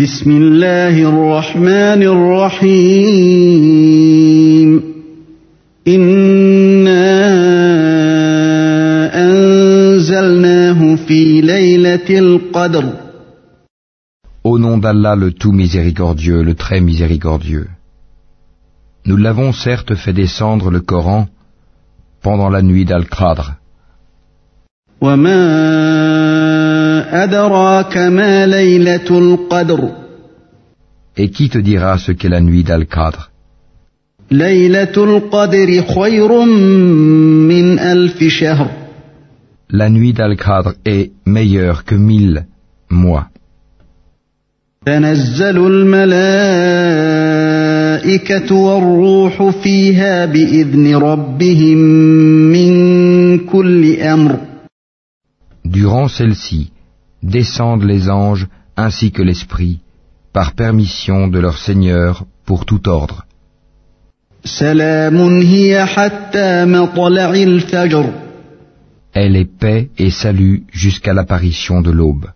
بسم الله الرحمن الرحيم إنا أنزلناه في ليلة القدر Au nom d'Allah le tout miséricordieux, le très miséricordieux. Nous l'avons certes fait descendre le Coran pendant la nuit d'Al-Qadr. وما أدراك ما ليلة القدر Et qui te dira ce qu'est la nuit d'Al-Qadr ليلة القدر خير من ألف شهر La nuit d'Al-Qadr est meilleure que mille mois. تنزل الملائكة والروح فيها بإذن ربهم من كل أمر Durant celle-ci, descendent les anges ainsi que l'Esprit, par permission de leur Seigneur pour tout ordre. Elle est paix et salut jusqu'à l'apparition de l'aube.